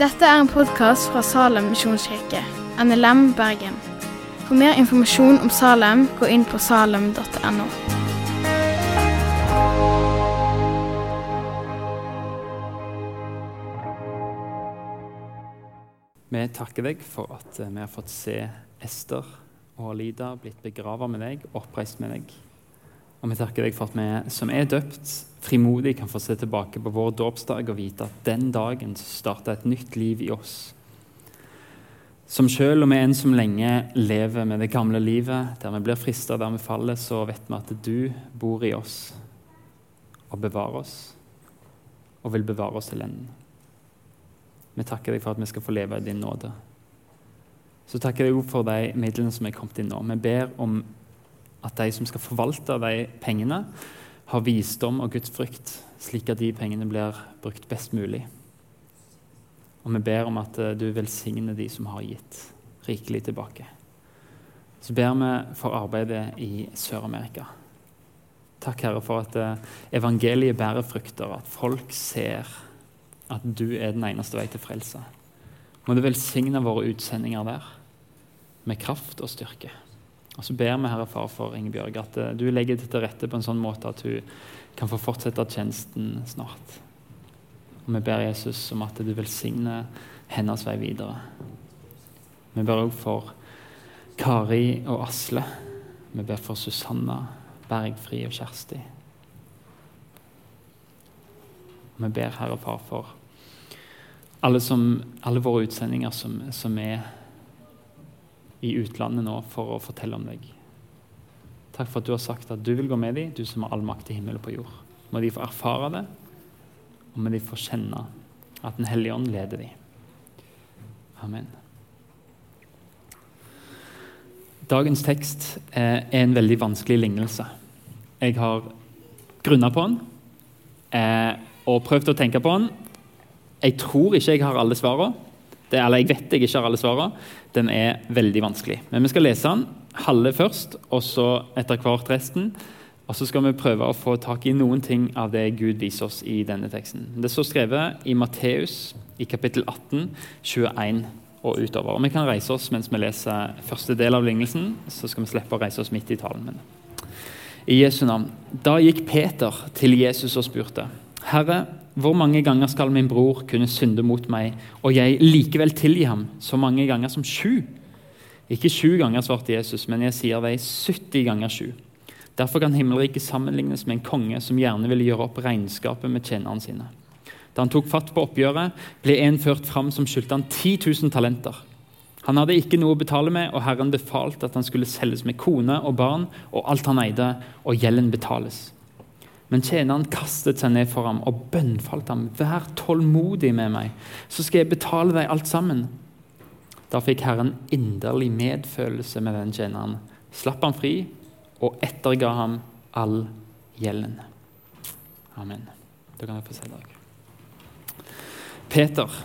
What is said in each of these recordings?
Dette er en podkast fra Salem misjonskirke, NLM Bergen. For mer informasjon om Salem, gå inn på salem.no. Vi takker deg for at vi har fått se Ester og Lida blitt begravet med deg, oppreist med deg. Og vi takker deg for at vi som er døpt, frimodig kan få se tilbake på vår dåpsdag og vite at den dagen starta et nytt liv i oss. Som selv om vi en som lenge lever med det gamle livet, der vi blir frista, der vi faller, så vet vi at du bor i oss og bevarer oss, og vil bevare oss til enden. Vi takker deg for at vi skal få leve i din nåde. Så takker jeg for de midlene som er kommet inn nå. Vi ber om at de som skal forvalte de pengene, har visdom og Guds frykt, slik at de pengene blir brukt best mulig. Og vi ber om at eh, du velsigner de som har gitt rikelig tilbake. Så ber vi for arbeidet i Sør-Amerika. Takk, Herre, for at eh, evangeliet bærer frukter, at folk ser at du er den eneste vei til frelse. Må du velsigne våre utsendinger der med kraft og styrke. Og så ber vi Herre Far for Ingebjørg at eh, du legger det til rette på en sånn måte at hun kan få fortsette tjenesten snart. Og vi ber Jesus om at du velsigner hennes vei videre. Vi ber òg for Kari og Asle. Vi ber for Susanna, Bergfri og Kjersti. Vi ber Herre Far for alle, som, alle våre utsendinger som, som, er i utlandet nå for å fortelle om deg. Takk for at du har sagt at du vil gå med dem, du som har all makt i himmelen på jord. Må de få erfare det, og må de få kjenne at Den hellige ånd leder dem. Amen. Dagens tekst er en veldig vanskelig lignelse. Jeg har grunna på den eh, og prøvd å tenke på den. Jeg tror ikke jeg har alle svarene. Eller jeg vet jeg ikke har alle svarene. Den er veldig vanskelig. Men vi skal lese den halve først, og så etter hvert resten. Og så skal vi prøve å få tak i noen ting av det Gud viser oss i denne teksten. Det står skrevet i Matteus i kapittel 18, 21 og utover. Og Vi kan reise oss mens vi leser første del av lignelsen, så skal vi slippe å reise oss midt i talen. min. I Jesu navn. Da gikk Peter til Jesus og spurte, Herre, hvor mange ganger skal min bror kunne synde mot meg, og jeg likevel tilgi ham så mange ganger som sju? Ikke sju ganger, svarte Jesus, men jeg sier deg 70 ganger sju. Derfor kan himmelriket sammenlignes med en konge som gjerne ville gjøre opp regnskapet med tjenerne sine. Da han tok fatt på oppgjøret, ble en ført fram som skyldte han 10 000 talenter. Han hadde ikke noe å betale med, og Herren befalte at han skulle selges med kone og barn og alt han eide, og gjelden betales. Men tjeneren kastet seg ned for ham og bønnfalt ham. Vær tålmodig med meg, så skal jeg betale deg alt sammen. Da fikk Herren inderlig medfølelse med den tjeneren, slapp ham fri og etterga ham all gjelden. Amen. Da kan jeg få se deg. Peter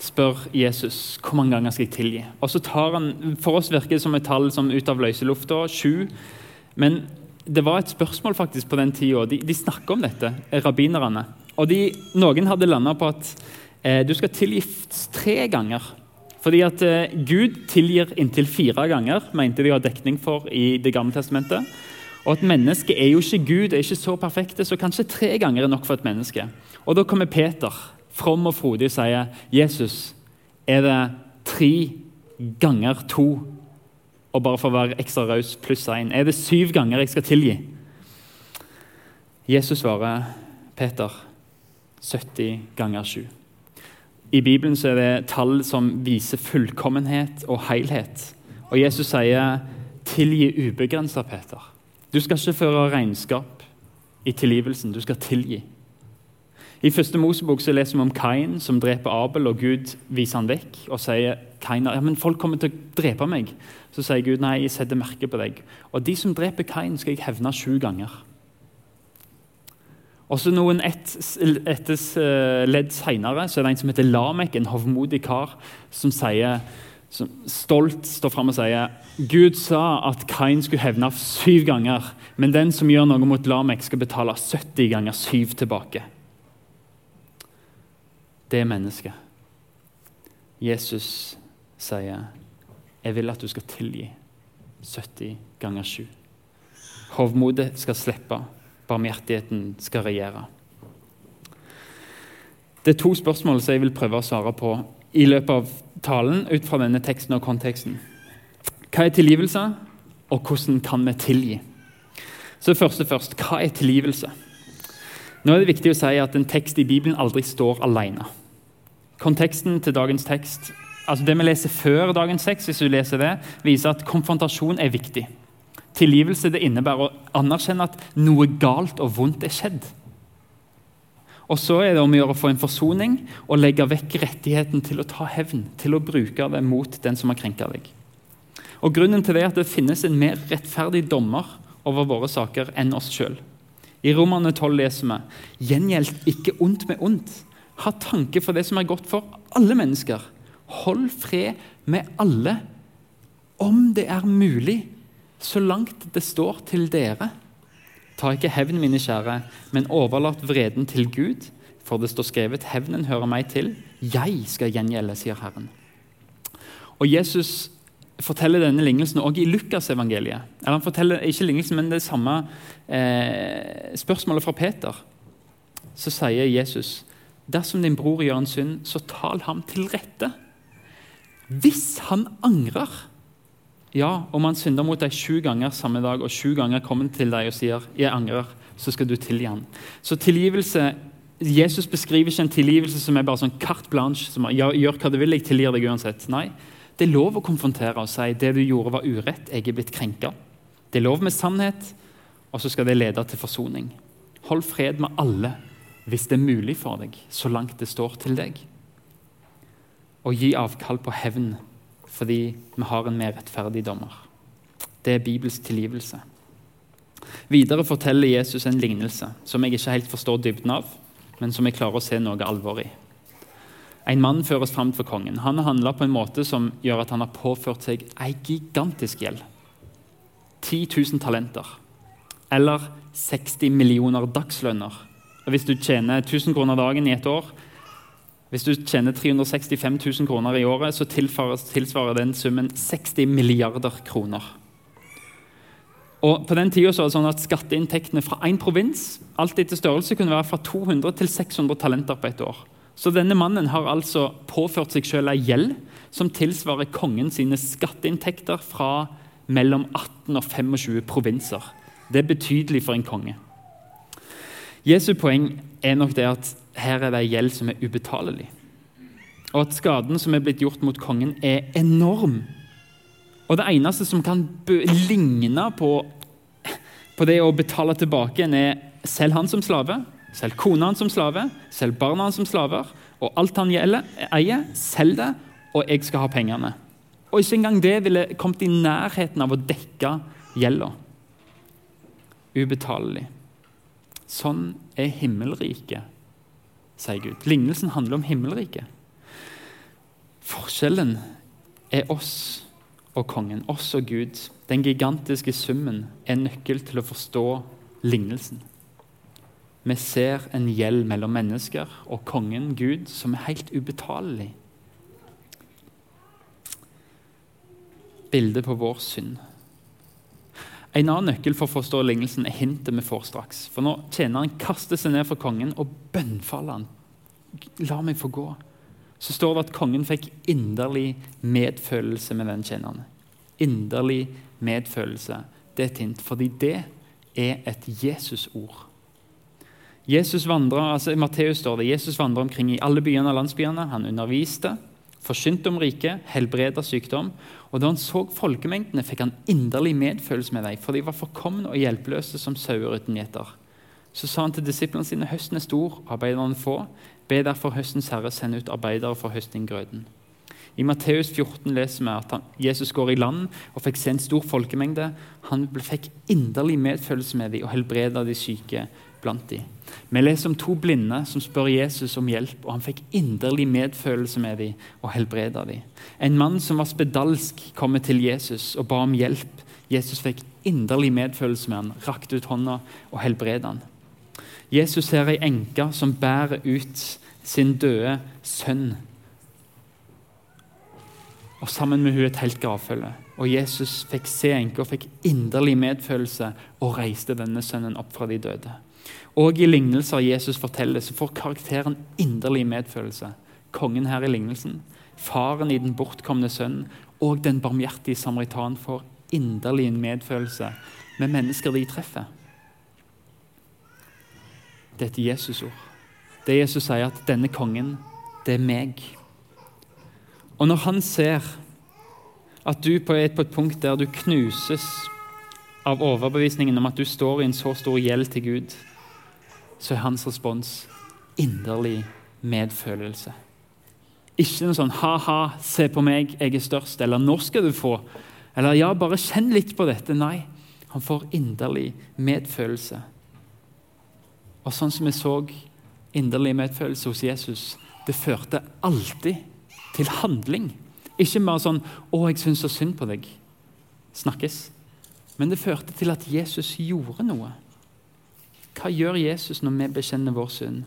spør Jesus hvor mange ganger skal jeg tilgi. Og så tar han, For oss virker det som et tall som ut av løse lufta, sju. Men det var et spørsmål faktisk på den tida. De, de snakker om dette, rabbinerne. Og de, noen hadde landa på at eh, du skal tilgifts tre ganger. Fordi at eh, Gud tilgir inntil fire ganger, mente de har dekning for i Det gamle testamentet. Og at mennesket er jo ikke Gud, er ikke så perfekte, så kanskje tre ganger er nok for et menneske. Og Da kommer Peter, from og frodig, og sier Jesus, er det tre ganger to og bare for å være ekstra raus pluss én. Er det syv ganger jeg skal tilgi? Jesus svarer Peter 70 ganger 7. I Bibelen så er det tall som viser fullkommenhet og helhet. Og Jesus sier 'tilgi ubegrensa', Peter. Du skal ikke føre regnskap i tilgivelsen, du skal tilgi. I første Mosebok så leser vi om Kain som dreper Abel, og Gud viser han vekk og sier Kain, ja, men folk kommer til å drepe meg. Så sier Gud nei, jeg setter merke på deg. Og de som dreper Kain, skal jeg hevne sju ganger. Og så noen et, eh, ledd seinere er det en som heter Lamek, en hovmodig kar, som sier som stolt står fram og sier Gud sa at Kain skulle hevne syv ganger, men den som gjør noe mot Lamek, skal betale 70 ganger syv tilbake. Det mennesket. Jesus sier, 'Jeg vil at du skal tilgi 70 ganger 7'. Hovmodet skal slippe, barmhjertigheten skal regjere. Det er to spørsmål som jeg vil prøve å svare på i løpet av talen ut fra denne teksten og konteksten. Hva er tilgivelse, og hvordan kan vi tilgi? Så først og først, Hva er tilgivelse? Nå er det viktig å si at en tekst i Bibelen aldri står alene. Konteksten til dagens tekst, altså det vi leser før dagens tekst, hvis du leser det, viser at konfrontasjon er viktig. Tilgivelse det innebærer å anerkjenne at noe galt og vondt er skjedd. Og så er det om å gjøre å få en forsoning og legge vekk rettigheten til å ta hevn, til å bruke det mot den som har krenka deg. Og Grunnen til det er at det finnes en mer rettferdig dommer over våre saker enn oss sjøl. I Romerne 12 leser vi gjengjeld ikke ondt med ondt. Ha tanke for det som er godt for alle mennesker. Hold fred med alle, om det er mulig, så langt det står til dere. Ta ikke hevn, mine kjære, men overlat vreden til Gud. For det står skrevet, hevnen hører meg til, jeg skal gjengjelde, sier Herren. Og Jesus forteller denne lignelsen også i Lukasevangeliet. Eller han forteller ikke lignelsen, men det samme eh, spørsmålet fra Peter. Så sier Jesus, dersom din bror gjør en synd, så tal ham til rette. Hvis han angrer, ja, om han synder mot deg sju ganger samme dag, og sju ganger kommer til deg og sier 'jeg angrer', så skal du tilgi han. Så tilgivelse Jesus beskriver ikke en tilgivelse som er bare sånn carte blanche. som 'Gjør hva du vil, jeg tilgir deg uansett'. Nei, det er lov å konfrontere og si 'det du gjorde, var urett, jeg er blitt krenka'. Det er lov med sannhet, og så skal det lede til forsoning. Hold fred med alle hvis det er mulig for deg, så langt det står til deg. Og gi avkall på hevn fordi vi har en mer rettferdig dommer. Det er Bibels tilgivelse. Videre forteller Jesus en lignelse som jeg ikke helt forstår dybden av, men som jeg klarer å se noe alvor i. En mann føres fram for kongen. Han har handla på en måte som gjør at han har påført seg ei gigantisk gjeld. 10 000 talenter. Eller 60 millioner dagslønner. Hvis du tjener 1000 kroner dagen i et år, hvis du tjener 365 000 kroner i året, så tilsvarer den summen 60 milliarder kroner. Og på den tiden så var det sånn at Skatteinntektene fra én provins alt etter størrelse kunne være fra 200 til 600 talenter på et år. Så denne mannen har altså påført seg selv ei gjeld som tilsvarer kongen sine skatteinntekter fra mellom 18 og 25 provinser. Det er betydelig for en konge. Jesu poeng er nok det at her er det ei gjeld som er ubetalelig. Og at skaden som er blitt gjort mot kongen, er enorm. Og det eneste som kan ligne på, på det å betale tilbake, er selv han som slave, selv kona hans som slave, selv barna hans som slaver, og alt han gjelder, eier, selg det, og jeg skal ha pengene. Og ikke engang det ville kommet i nærheten av å dekke gjelda. Ubetalelig. Sånn er himmelriket sier Gud. Lignelsen handler om himmelriket. Forskjellen er oss og kongen, oss og Gud. Den gigantiske summen er nøkkel til å forstå lignelsen. Vi ser en gjeld mellom mennesker og kongen, Gud, som er helt ubetalelig. Bildet på vår synd. En annen nøkkel for å forstå lignelsen er hintet vi får straks. For Når tjeneren kaster seg ned for kongen og bønnfaller han, la meg få gå, så står det at kongen fikk inderlig medfølelse med den tjeneren. Inderlig medfølelse. Det er et hint, fordi det er et Jesus-ord. Jesus vandrer, altså Matteus står det Jesus vandrer omkring i alle byene og landsbyene. Han underviste, forkynte om riket, helbreda sykdom. Og Da han så folkemengdene, fikk han inderlig medfølelse med dem, for de var forkomne og hjelpeløse som sauer uten gjeter. Så sa han til disiplene sine høsten er stor, arbeiderne få. Be derfor høstens herre sende ut arbeidere for høstinggrøten. I Matteus 14 leser vi at han, Jesus går i land og fikk se en stor folkemengde. Han fikk inderlig medfølelse med dem og helbreda de syke blant dem. Vi leser om to blinde som spør Jesus om hjelp, og han fikk inderlig medfølelse med dem og helbreda dem. En mann som var spedalsk, kommer til Jesus og ba om hjelp. Jesus fikk inderlig medfølelse med han, rakte ut hånda og helbreda han. Jesus ser ei enke som bærer ut sin døde sønn. Og sammen med hun et helt gravfølge. Og Jesus fikk se enka og fikk inderlig medfølelse og reiste denne sønnen opp fra de døde. Og i lignelser Jesus forteller, så får karakteren inderlig medfølelse. Kongen her i lignelsen, faren i den bortkomne sønnen og den barmhjertige samaritan får inderlig medfølelse med mennesker de treffer. Det er et Jesusord. Det Jesus sier at 'denne kongen, det er meg'. Og når han ser at du er på et punkt der du knuses av overbevisningen om at du står i en så stor gjeld til Gud, så er hans respons inderlig medfølelse. Ikke noe sånn 'ha-ha, se på meg, jeg er størst', eller 'når skal du få', eller 'ja, bare kjenn litt på dette'. Nei, han får inderlig medfølelse. Og sånn som vi så inderlig medfølelse hos Jesus, det førte alltid til handling. Ikke bare sånn 'Å, jeg syns så synd på deg'. Snakkes. Men det førte til at Jesus gjorde noe. Hva gjør Jesus når vi bekjenner vår synd?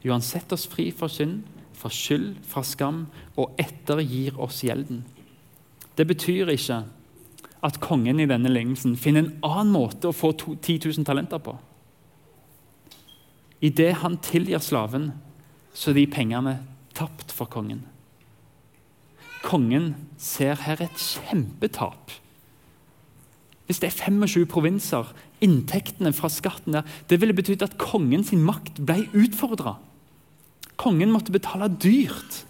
Jo, han setter oss fri fra synd, fra skyld, fra skam, og ettergir oss gjelden. Det betyr ikke at kongen i denne lignelsen finner en annen måte å få 10 000 talenter på. Idet han tilgir slaven, så er de pengene tapt for kongen. Kongen ser her et kjempetap. Hvis det er 25 provinser, inntektene fra skatten der, det ville betydd at kongens makt ble utfordra. Kongen måtte betale dyrt.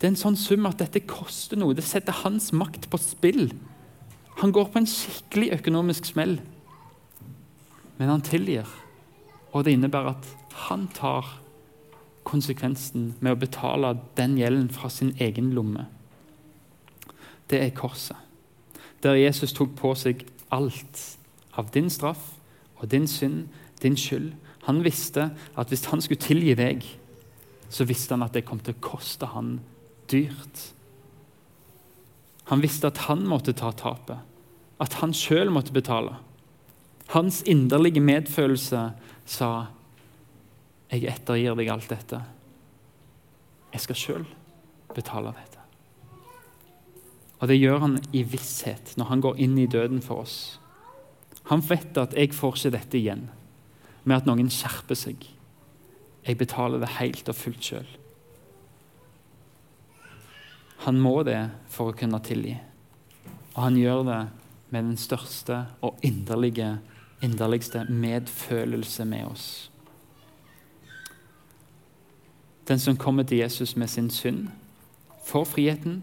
Det er en sånn sum at dette koster noe. Det setter hans makt på spill. Han går på en skikkelig økonomisk smell. Men han tilgir. Og det innebærer at han tar konsekvensen med å betale den gjelden fra sin egen lomme. Det er korset, der Jesus tok på seg alt av din straff og din synd, din skyld. Han visste at hvis han skulle tilgi deg, så visste han at det kom til å koste han dyrt. Han visste at han måtte ta tapet, at han sjøl måtte betale. Hans inderlige medfølelse sa, 'Jeg ettergir deg alt dette. Jeg skal sjøl betale dette.' Og Det gjør han i visshet når han går inn i døden for oss. Han vet at 'jeg får ikke dette igjen' med at noen skjerper seg. Jeg betaler det helt og fullt sjøl. Han må det for å kunne tilgi. Og han gjør det med den største og inderlige inderligste medfølelse med oss. Den som kommer til Jesus med sin synd, får friheten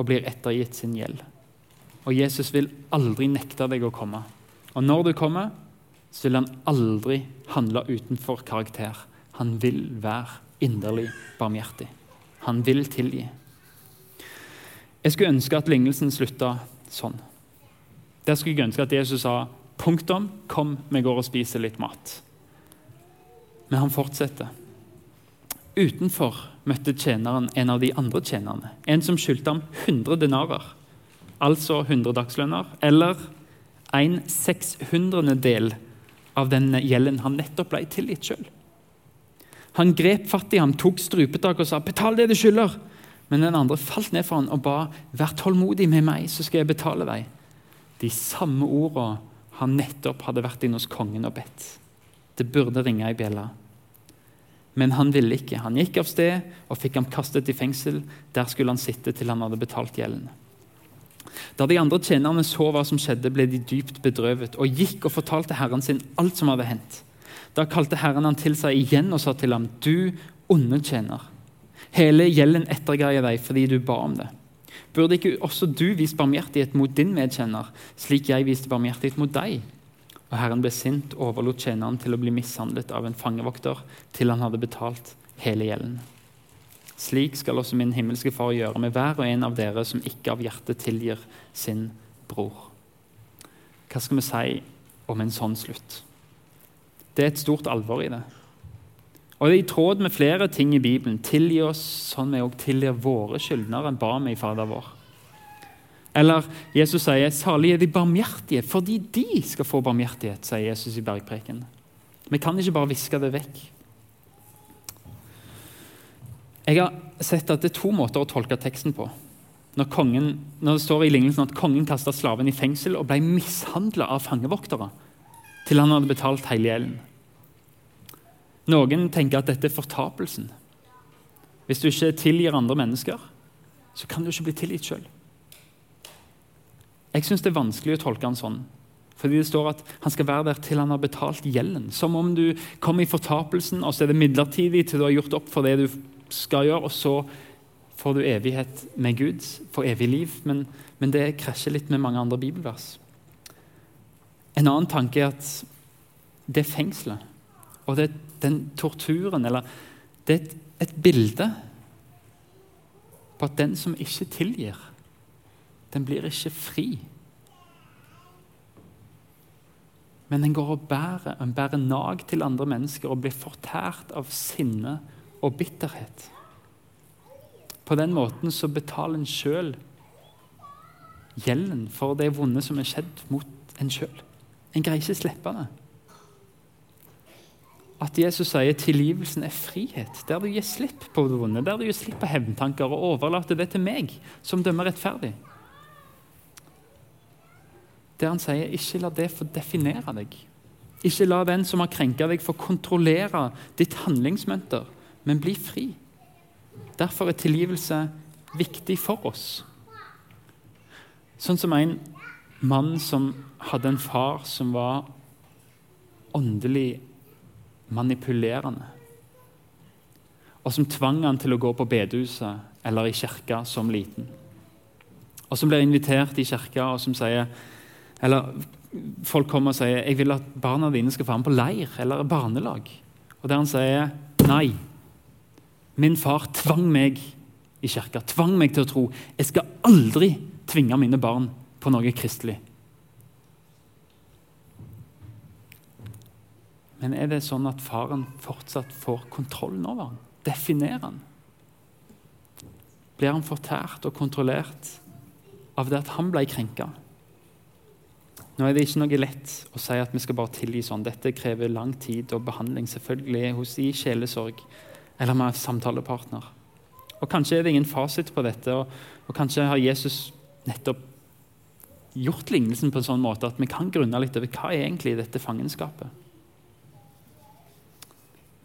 og blir ettergitt sin gjeld. Og Jesus vil aldri nekte deg å komme. Og når du kommer, så vil han aldri handle utenfor karakter. Han vil være inderlig barmhjertig. Han vil tilgi. Jeg skulle ønske at lignelsen slutta sånn. Der skulle jeg ønske at Jesus sa Punktum. Kom, vi går og spiser litt mat. Men han fortsetter. Utenfor møtte tjeneren en av de andre tjenerne. En som skyldte ham 100 denarer, altså 100 dagslønner, eller en sekshundrendedel av den gjelden han nettopp ble tilgitt sjøl. Han grep fatt i ham, tok strupetak og sa 'betal det du skylder'. Men den andre falt ned for ham og ba 'vær tålmodig med meg, så skal jeg betale deg'. De samme ordene han nettopp hadde vært inne hos kongen og bedt. Det burde ringe ei bjelle. Men han ville ikke. Han gikk av sted og fikk ham kastet i fengsel. Der skulle han sitte til han hadde betalt gjelden. Da de andre tjenerne så hva som skjedde, ble de dypt bedrøvet og gikk og fortalte herren sin alt som hadde hendt. Da kalte herren han til seg igjen og sa til ham, du onde tjener. Hele gjelden etterga jeg deg fordi du ba om det. Burde ikke også du vist barmhjertighet mot din medkjenner, slik jeg viste barmhjertighet mot deg? Og Herren ble sint og overlot tjeneren til å bli mishandlet av en fangevokter til han hadde betalt hele gjelden. Slik skal også min himmelske Far gjøre med hver og en av dere som ikke av hjertet tilgir sin bror. Hva skal vi si om en sånn slutt? Det er et stort alvor i det. Og det er i tråd med flere ting i Bibelen. Tilgi oss sånn vi òg tilgir våre skyldnere, ba vi i Fader vår. Eller Jesus sier 'salige er de barmhjertige, fordi de skal få barmhjertighet', sier Jesus i bergpreken. Vi kan ikke bare viske det vekk. Jeg har sett at det er to måter å tolke teksten på. Når, kongen, når det står i lignelsen at kongen kasta slaven i fengsel og ble mishandla av fangevoktere til han hadde betalt hele gjelden. Noen tenker at dette er fortapelsen. Hvis du ikke tilgir andre mennesker, så kan du ikke bli tilgitt sjøl. Jeg syns det er vanskelig å tolke han sånn. Fordi det står at han skal være der til han har betalt gjelden. Som om du kommer i fortapelsen, og så er det midlertidig til du har gjort opp for det du skal gjøre, og så får du evighet med Gud, for evig liv. Men, men det krasjer litt med mange andre bibelvers. En annen tanke er at det fengselet og det, den torturen eller Det er et, et bilde på at den som ikke tilgir, den blir ikke fri. Men den går og bærer, den bærer nag til andre mennesker og blir fortært av sinne og bitterhet. På den måten så betaler en sjøl gjelden for det vonde som er skjedd mot en sjøl. En greier ikke slippe det. At Jesus sier tilgivelsen er frihet, der du gir slipp på det vonde, der du gir slipp på hevntanker og overlater det til meg, som dømmer rettferdig. Der han sier ikke la det få definere deg. Ikke la den som har krenka deg, få kontrollere ditt handlingsmønter, men bli fri. Derfor er tilgivelse viktig for oss. Sånn som en mann som hadde en far som var åndelig manipulerende. Og som tvang han til å gå på bedehuset eller i kirka som liten. Og som blir invitert i kirka, og som sier Eller folk kommer og sier jeg vil at barna dine skal få med på leir eller barnelag. Og der han sier nei. Min far tvang meg i kirka, tvang meg til å tro jeg skal aldri tvinge mine barn på noe kristelig. Men er det sånn at faren fortsatt får kontrollen over han? Definerer han? Blir han fortært og kontrollert av det at han ble krenka? Nå er det ikke noe lett å si at vi skal bare tilgi sånn. Dette krever lang tid og behandling, selvfølgelig hos i sjelesorg eller med samtalepartner. Og Kanskje er det ingen fasit på dette, og, og kanskje har Jesus nettopp gjort lignelsen på en sånn måte at vi kan grunne litt over hva er egentlig dette fangenskapet.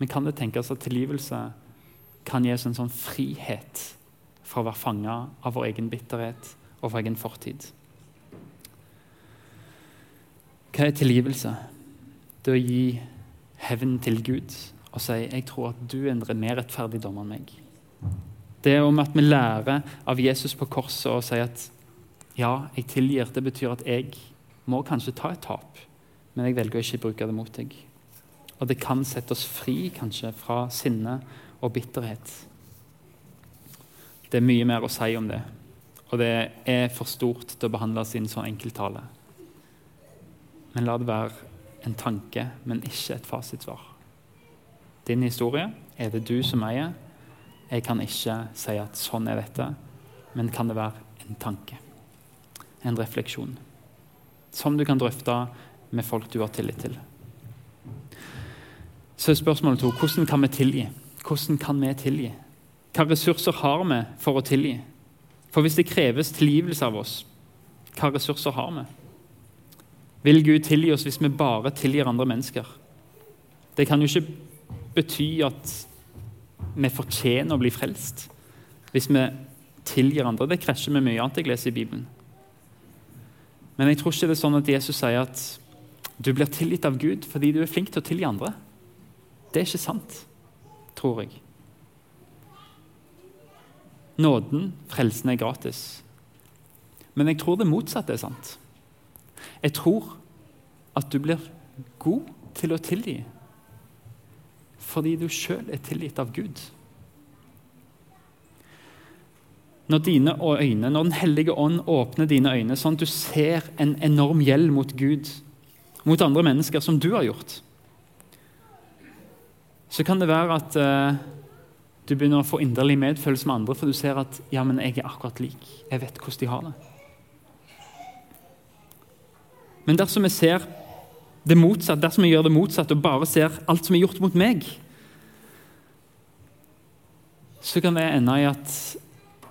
Men kan det tenkes at tilgivelse kan gi oss en sånn frihet fra å være fanga av vår egen bitterhet og vår egen fortid? Hva er tilgivelse? Det å gi hevn til Gud og si 'Jeg tror at du er en mer rettferdig dommer enn meg'. Det om at vi lærer av Jesus på korset og sier at 'ja, jeg tilgir'. Det betyr at jeg må kanskje ta et tap, men jeg velger å ikke bruke det mot deg. Og det kan sette oss fri kanskje fra sinne og bitterhet. Det er mye mer å si om det, og det er for stort til å behandles i en sånn enkelttale. Men la det være en tanke, men ikke et fasitsvar. Din historie er det du som eier. Jeg kan ikke si at sånn er dette, men kan det være en tanke, en refleksjon, som du kan drøfte med folk du har tillit til. Så spørsmålet to hvordan kan vi tilgi? Hvordan kan vi tilgi? Hva ressurser har vi for å tilgi? For hvis det kreves tilgivelse av oss, hva ressurser har vi? Vil Gud tilgi oss hvis vi bare tilgir andre mennesker? Det kan jo ikke bety at vi fortjener å bli frelst hvis vi tilgir andre. Det krasjer med mye annet jeg leser i Bibelen. Men jeg tror ikke det er sånn at Jesus sier at du blir tilgitt av Gud fordi du er flink til å tilgi andre. Det er ikke sant, tror jeg. Nåden, frelsen, er gratis. Men jeg tror det motsatte er sant. Jeg tror at du blir god til å tilgi fordi du sjøl er tilgitt av Gud. Når dine øyne, når Den hellige ånd åpner dine øyne, sånn at du ser en enorm gjeld mot Gud, mot andre mennesker, som du har gjort, så kan det være at uh, du begynner å få inderlig medfølelse med andre, for du ser at ja, men jeg er akkurat lik. Jeg vet hvordan de har det. Men dersom vi ser det motsatte, dersom vi gjør det motsatte og bare ser alt som er gjort mot meg, så kan det ende i at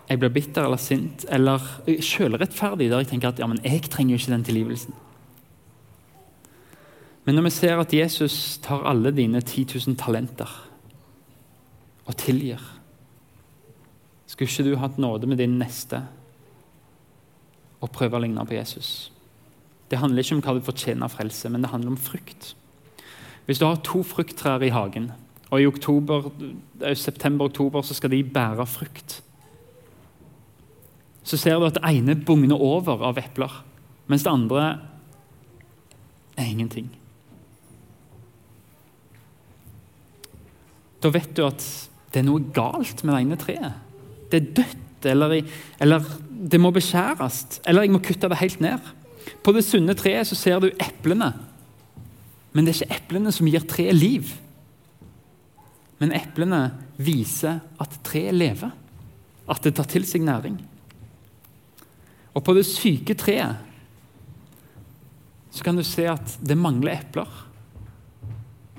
jeg blir bitter eller sint eller selvrettferdig, der jeg tenker at ja, men jeg trenger jo ikke den tilgivelsen. Men når vi ser at Jesus tar alle dine 10 000 talenter og tilgir Skulle ikke du hatt nåde med din neste og prøve å ligne på Jesus? Det handler ikke om hva du fortjener av frelse, men det handler om frukt. Hvis du har to frukttrær i hagen, og i september-oktober så skal de bære frukt Så ser du at det ene bugner over av epler, mens det andre er ingenting. Da vet du at det er noe galt med det ene treet. Det er dødt, eller, eller det må beskjæres, eller jeg må kutte det helt ned. På det sunne treet så ser du eplene, men det er ikke eplene som gir treet liv. Men eplene viser at treet lever, at det tar til seg næring. Og på det syke treet så kan du se at det mangler epler.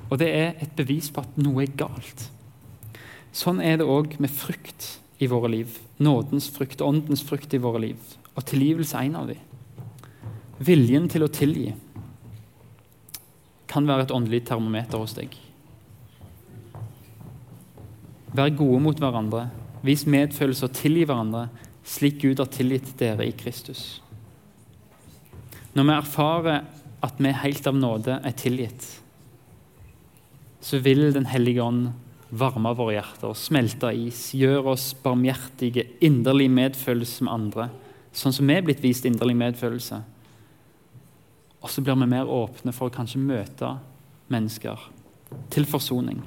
Og det er et bevis på at noe er galt. Sånn er det òg med frukt i våre liv. Nådens frukt, åndens frukt i våre liv. Og tilgivelse er en av dem. Viljen til å tilgi kan være et åndelig termometer hos deg. Vær gode mot hverandre, vis medfølelse og tilgi hverandre slik Gud har tilgitt dere i Kristus. Når vi erfarer at vi helt av nåde er tilgitt, så vil Den hellige ånd varme våre hjerter, smelte is, gjøre oss barmhjertige, inderlig medfølelse med andre, sånn som vi er blitt vist inderlig medfølelse. Og så blir vi mer åpne for å kanskje møte mennesker til forsoning.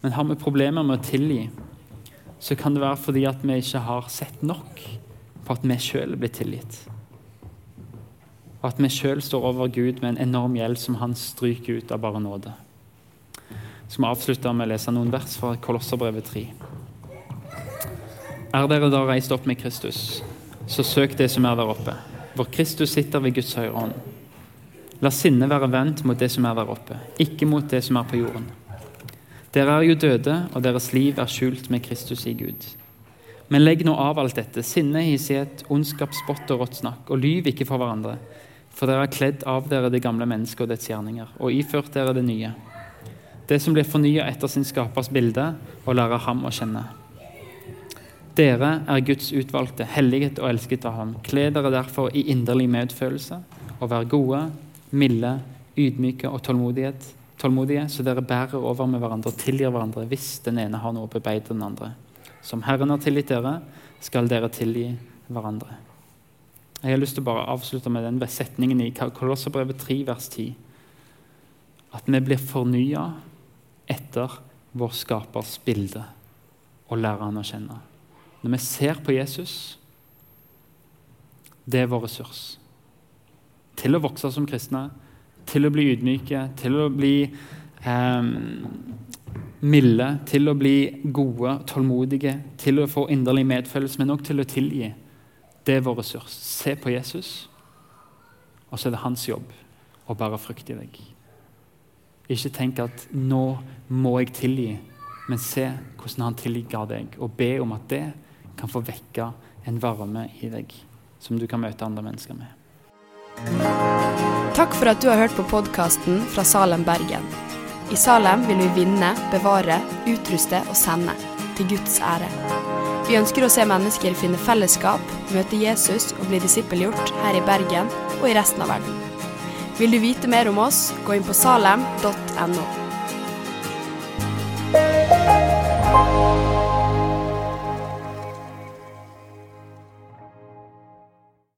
Men har vi problemer med å tilgi, så kan det være fordi at vi ikke har sett nok på at vi sjøl blitt tilgitt. Og at vi sjøl står over Gud med en enorm gjeld som han stryker ut av bare nåde. Så vi avslutte med å lese noen vers fra Kolosserbrevet 3. Er dere da reist opp med Kristus, så søk det som er der oppe hvor Kristus sitter ved Guds høyre hånd. La sinnet være vendt mot det som er der oppe, ikke mot det som er på jorden. Dere er jo døde, og deres liv er skjult med Kristus i Gud. Men legg nå av alt dette, sinne, hissighet, ondskap, spott og rått snakk, og lyv ikke for hverandre, for dere har kledd av dere det gamle mennesket og dets gjerninger, og iført dere det nye. Det som blir fornya etter sin skapers bilde, og lærer ham å kjenne. Dere er Guds utvalgte, helliget og elsket av ham. Kle dere derfor i inderlig medfølelse, og vær gode, milde, ydmyke og tålmodige, så dere bærer over med hverandre og tilgir hverandre hvis den ene har noe å bebeide den andre. Som Herren har tilgitt dere, skal dere tilgi hverandre. Jeg har lyst til å bare avslutte med den setningen i Kolosserbrevet 3, vers 10. At vi blir fornya etter vår skapers bilde og lærer han å kjenne. Når vi ser på Jesus, det er vår ressurs. Til å vokse som kristne, til å bli ydmyke, til å bli eh, milde, til å bli gode, tålmodige, til å få inderlig medfølelse, men òg til å tilgi. Det er vår ressurs. Se på Jesus, og så er det hans jobb å bære frukt i deg. Ikke tenk at 'nå må jeg tilgi', men se hvordan han tilga deg, og be om at det kan få vekke en varme i deg som du kan møte andre mennesker med. Takk for at du har hørt på podkasten fra Salem, Bergen. I Salem vil vi vinne, bevare, utruste og sende, til Guds ære. Vi ønsker å se mennesker finne fellesskap, møte Jesus og bli disippelgjort her i Bergen og i resten av verden. Vil du vite mer om oss, gå inn på salem.no.